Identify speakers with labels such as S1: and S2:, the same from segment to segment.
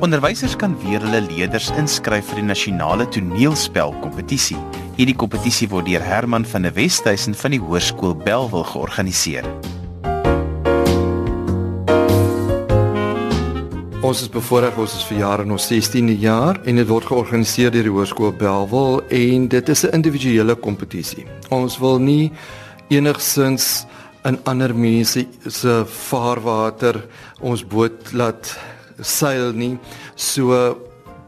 S1: Onderwysers kan weer hulle leerders inskryf vir die nasionale toneelspel kompetisie. Hierdie kompetisie word deur Herman van der Westhuizen van die Hoërskool Belwel georganiseer.
S2: Ons is bevoorreg ons is verjaar in ons 16de jaar en dit word georganiseer deur die Hoërskool Belwel en dit is 'n individuele kompetisie. Ons wil nie enigsins in ander mense se vaarwater ons boot laat seil nie. So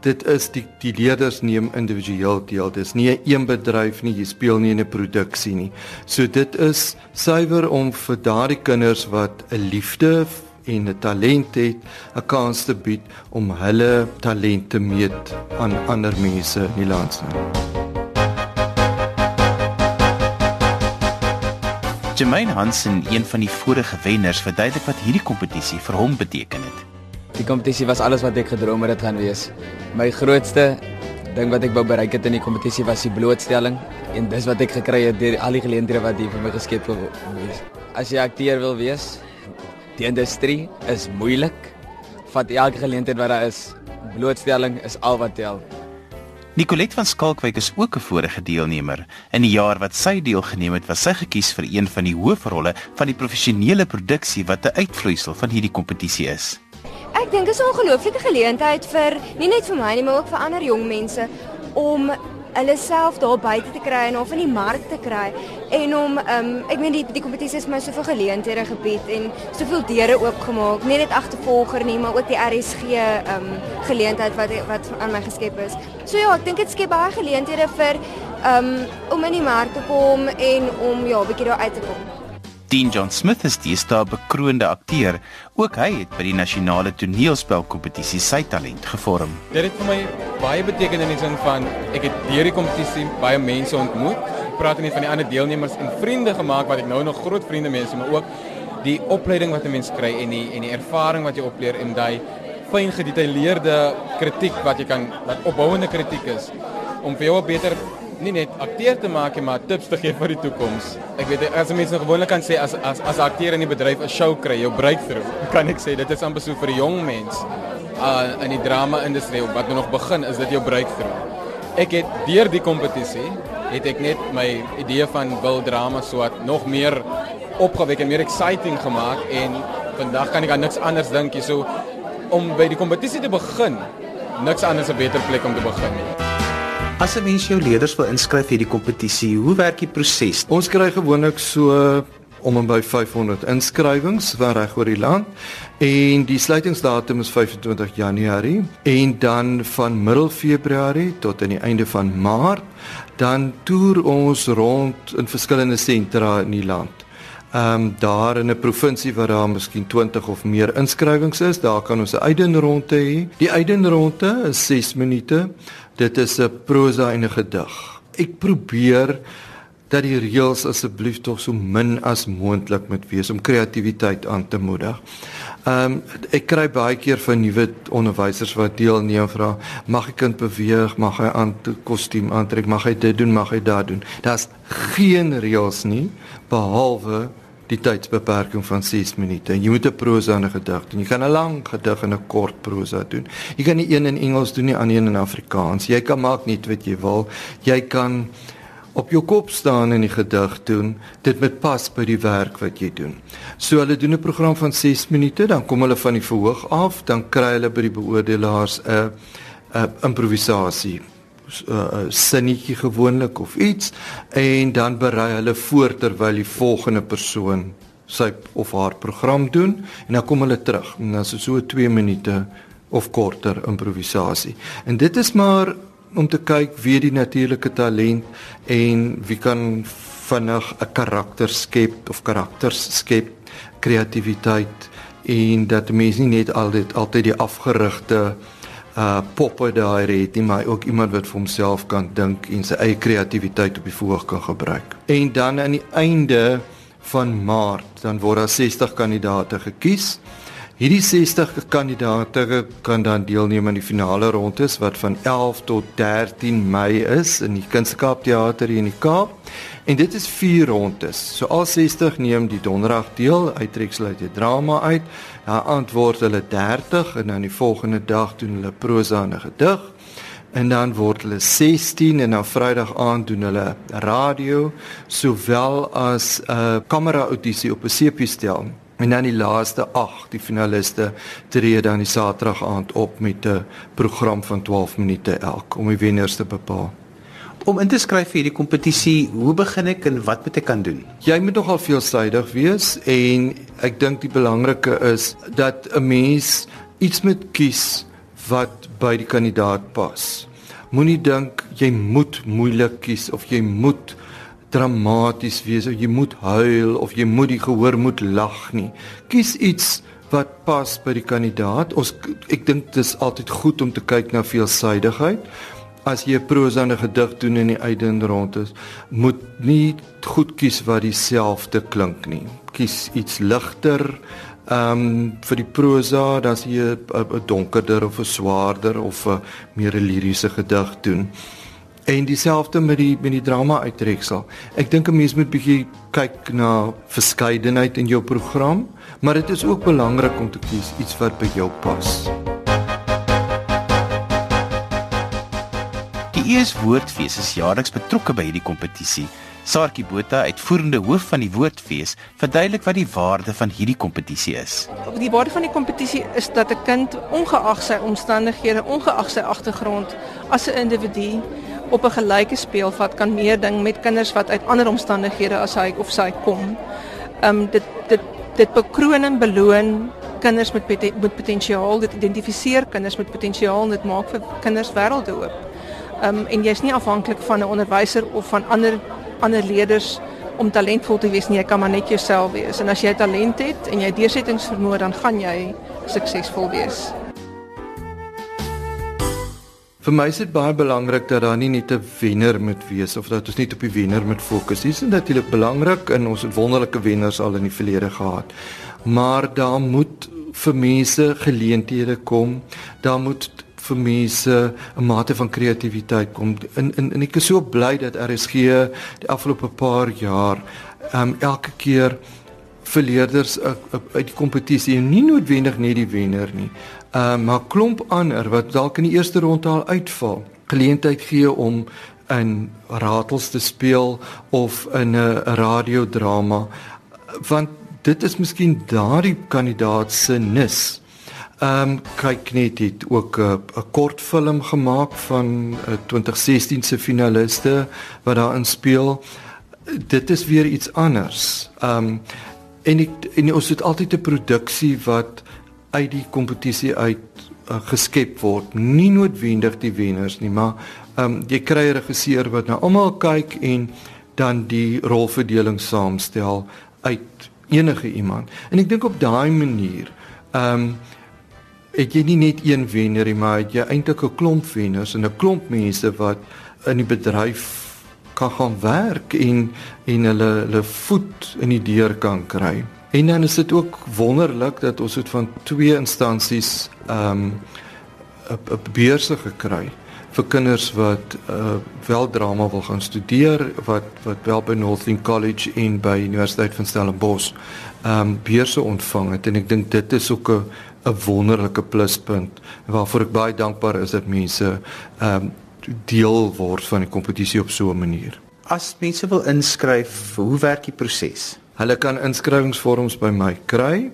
S2: dit is die die leerders neem individueel deel. Dis nie 'n een bedryf nie, jy speel nie in 'n produksie nie. So dit is suiwer om vir daardie kinders wat 'n liefde en 'n talent het, 'n kans te bied om hulle talente meet aan ander mense in die land.
S1: Jermaine Hansen, een van die vorige wenners, verduidelik wat hierdie kompetisie vir hom beteken het.
S3: Die kompetisie was alles wat ek gedroom het dit gaan wees. My grootste ding wat ek wou bereik het in die kompetisie was die blootstelling en dis wat ek gekry het deur al die geleenthede wat hier vir my geskep is. As jy akteur wil wees, die industrie is moeilik. Vat elke geleentheid wat daar is. Blootstelling is al wat tel.
S1: Nicolet van Skalkwyk is ook 'n vorige deelnemer. In die jaar wat sy deelgeneem het, was sy gekies vir een van die hoofrolle van die professionele produksie wat 'n uitvloeisel van hierdie kompetisie is.
S4: Ek dink is 'n ongelooflike geleentheid vir nie net vir my nie, maar ook vir ander jong mense om hulle self daar buite te kry en of in die mark te kry en om ehm um, ek meen die die kompetisie het my soveel geleenthede gebied en soveel deure oopgemaak, nie net agtervolger nie, maar ook die RSG ehm um, geleentheid wat wat aan my geskep is. So ja, ek dink dit skep baie geleenthede vir ehm um, om in die mark te kom en om ja, 'n bietjie daar uit te kom.
S1: Dean John Smith is die sta bekroonde akteur. Ook hy het by die nasionale toneelspelkompetisie sy talent gevorm.
S5: Dit het vir my baie beteken in die sin van ek het deur die kompetisie baie mense ontmoet. Praat nie van die ander deelnemers en vriende gemaak wat ek nou nog groot vriende mense, maar ook die opleiding wat 'n mens kry en die en die ervaring wat jy opleer en daai fyn gedetailleerde kritiek wat jy kan wat opbouende kritiek is om vir jou 'n beter nie net akteur te maak maar tips te gee vir die toekoms. Ek weet as mense gewoonlik kan sê as as as akteur in die bedryf 'n show kry, jou breakthrough, kan ek sê dit is amper so vir 'n jong mens uh in die drama industrie wat nou nog begin, is dit jou breakthrough. Ek het deur die kompetisie het ek net my idee van wil drama soat nog meer opgewek en meer exciting gemaak en vandag kan ek aan niks anders dink hier so om by die kompetisie te begin niks anders 'n beter plek om te begin nie.
S1: As 'n mens jou leerders wil inskryf vir die kompetisie, hoe werk die proses?
S2: Ons kry gewoonlik so om en by 500 inskrywings van reg oor die land en die sluitingsdatum is 25 Januarie en dan van middel Februarie tot aan die einde van Maart dan toer ons rond in verskillende sentra in die land. Ehm um, daar in 'n provinsie waar daar miskien 20 of meer inskrywings is, daar kan ons 'n uitdenronde hê. Die uitdenronde is 6 minute. Dit is 'n prosa en 'n gedig. Ek probeer dat die reëls asseblief tog so min as moontlik moet wees om kreatiwiteit aan te moedig. Ehm um, ek kry baie keer van nuwe onderwysers wat deelneem vra, mag 'n kind beweeg, mag hy aan kostuum aantrek, mag hy dit doen, mag hy dat doen. Daar's geen reëls nie behalwe die tydsbeperking van 6 minute. Jy moet 'n prosa en 'n gedig doen. Jy kan 'n lang gedig en 'n kort prosa doen. Jy kan nie een in Engels doen nie, ander een in Afrikaans. Jy kan maak net wat jy wil. Jy kan op jou kop staan en die gedig doen. Dit moet pas by die werk wat jy doen. So hulle doen 'n program van 6 minute, dan kom hulle van die verhoog af, dan kry hulle by die beoordelaars 'n 'n improvisasie uh, sinnetjie gewoonlik of iets en dan berei hulle voor terwyl die volgende persoon sy of haar program doen en dan kom hulle terug en dan is dit so 2 minute of korter improvisasie. En dit is maar om te kyk wie die natuurlike talent en wie kan vinnig 'n karakter skep of karakters skep, kreatiwiteit en dat mense nie net altyd altyd die afgerigte uh poppe daar het nie maar ook iemand wat vir homself kan dink en sy eie kreatiwiteit op die voorg kan gebruik. En dan aan die einde van Maart dan word daar 60 kandidate gekies. Hierdie 60 kandidaate kan dan deelneem aan die finale rondes wat van 11 tot 13 Mei is in die Kunskaap Teater hier in die Kaap. En dit is 4 rondes. So al 60 neem die donderdag deel, uittreksel uit die drama uit. Dan antwoord hulle 30 en dan die volgende dag doen hulle prosa en 'n gedig. En dan word hulle 16 en dan Vrydag aand doen hulle radio sowel as 'n uh, kamera audisie op 'n sepiestel. En dan die laaste 8, die finaliste tree dan die Saterdag aand op met 'n program van 12 minute elk om die wenners te bepaal.
S1: Om in te skryf vir hierdie kompetisie, hoe begin ek en wat moet ek kan doen?
S2: Jy moet nogal veelsidig wees en ek dink die belangrike is dat 'n mens iets moet kies wat by die kandidaat pas. Moenie dink jy moet moeilik kies of jy moet dramaties wees of jy moet huil of jy moet die gehoor moet lag nie. Kies iets wat pas by die kandidaat. Ons ek dink dit is altyd goed om te kyk na veelsidigheid. As jy 'n prosa en 'n gedig doen in die uitdend rond is, moet nie goed kies wat dieselfde klink nie. Kies iets ligter. Ehm um, vir die prosa, dan as jy 'n donkerder of 'n swaarder of 'n meer liriese gedig doen. En dieselfde met die met die drama uittreksel. Ek dink 'n mens moet bietjie kyk na verskeidenheid in jou program, maar dit is ook belangrik om te kies iets wat by jou pas.
S1: Die ES Woordfees is jaarliks betrokke by hierdie kompetisie. Saartjie Botha, uitvoerende hoof van die Woordfees, verduidelik wat die waarde van hierdie kompetisie is.
S6: Die waarde van die kompetisie is dat 'n kind ongeag sy omstandighede, ongeag sy agtergrond, as 'n individu op 'n gelyke speelveld kan meeding met kinders wat uit ander omstandighede as hy of sy kom. Ehm um, dit dit dit bekroon en beloon kinders met met potensiaal, dit identifiseer kinders met potensiaal en dit maak vir kinders wêrelde oop. Ehm um, en jy's nie afhanklik van 'n onderwyser of van ander ander leerders om talentvol te wees nie, jy kan maar net jouself wees. En as jy talent het en jy deursettingsvermoë, dan gaan jy suksesvol wees.
S2: Vir my is dit baie belangrik dat daar nie net 'n wenner moet wees of dat ons net op die wenner moet fokus. Dis natuurlik belangrik en ons het wonderlike wenners al in die verlede gehad. Maar daar moet vir mense geleenthede kom. Daar moet vir mense 'n mate van kreatiwiteit kom. In in en ek is so bly dat RSG die afgelope paar jaar ehm um, elke keer verleerders uit die kompetisie en nie noodwendig net die wenner nie. Uh, maar klomp ander wat dalk in die eerste ronde al uitval. Geleentheid gee om in ratels te speel of in 'n radiodrama want dit is miskien daardie kandidaat se nis. Ehm um, kyk net het ook 'n kort film gemaak van 'n 2016 se finaliste wat daarin speel. Dit is weer iets anders. Ehm um, en ek en ons het altyd 'n produksie wat uit die kompetisie uit uh, geskep word. Nie noodwendig die wenners nie, maar ehm um, jy kry 'n regisseur wat na almal kyk en dan die rolverdeling saamstel uit enige iemand. En ek dink op daai manier ehm um, ek jy nie net een wenner nie, maar jy eintlik 'n klomp wenners en 'n klomp mense wat in die bedryf kan gaan werk en en hulle hulle voet in die deur kan kry. En dan is dit ook wonderlik dat ons het van twee instansies ehm um, 'n beurse gekry vir kinders wat uh, wel drama wil gaan studeer wat wat wel by Northern College en by Universiteit van Stellenbosch ehm um, beurse ontvang het en ek dink dit is ook 'n 'n wonderlike pluspunt waarvoor ek baie dankbaar is dat mense ehm um, deel word van die kompetisie op so 'n manier.
S1: As mense wil inskryf, hoe werk die proses?
S2: Hulle kan inskrywingsvorms by my kry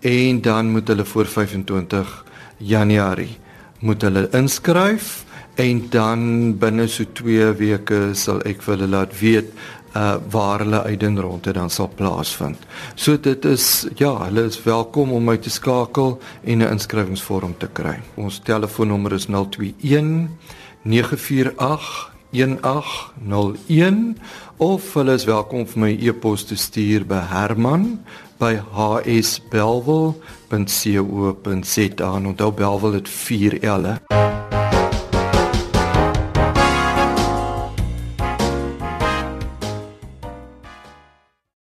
S2: en dan moet hulle voor 25 Januarie moet hulle inskryf en dan binne so 2 weke sal ek vir hulle laat weet uh waar hulle uitdien rondte dan sal plaasvind. So dit is ja, hulle is welkom om my te skakel en 'n inskrywingsvorm te kry. Ons telefoonnommer is 021 948 1801 of hulle is welkom vir my e-pos te stuur by Herman by hsbelwel.co.za. Onthou Belwel het 4 L'e.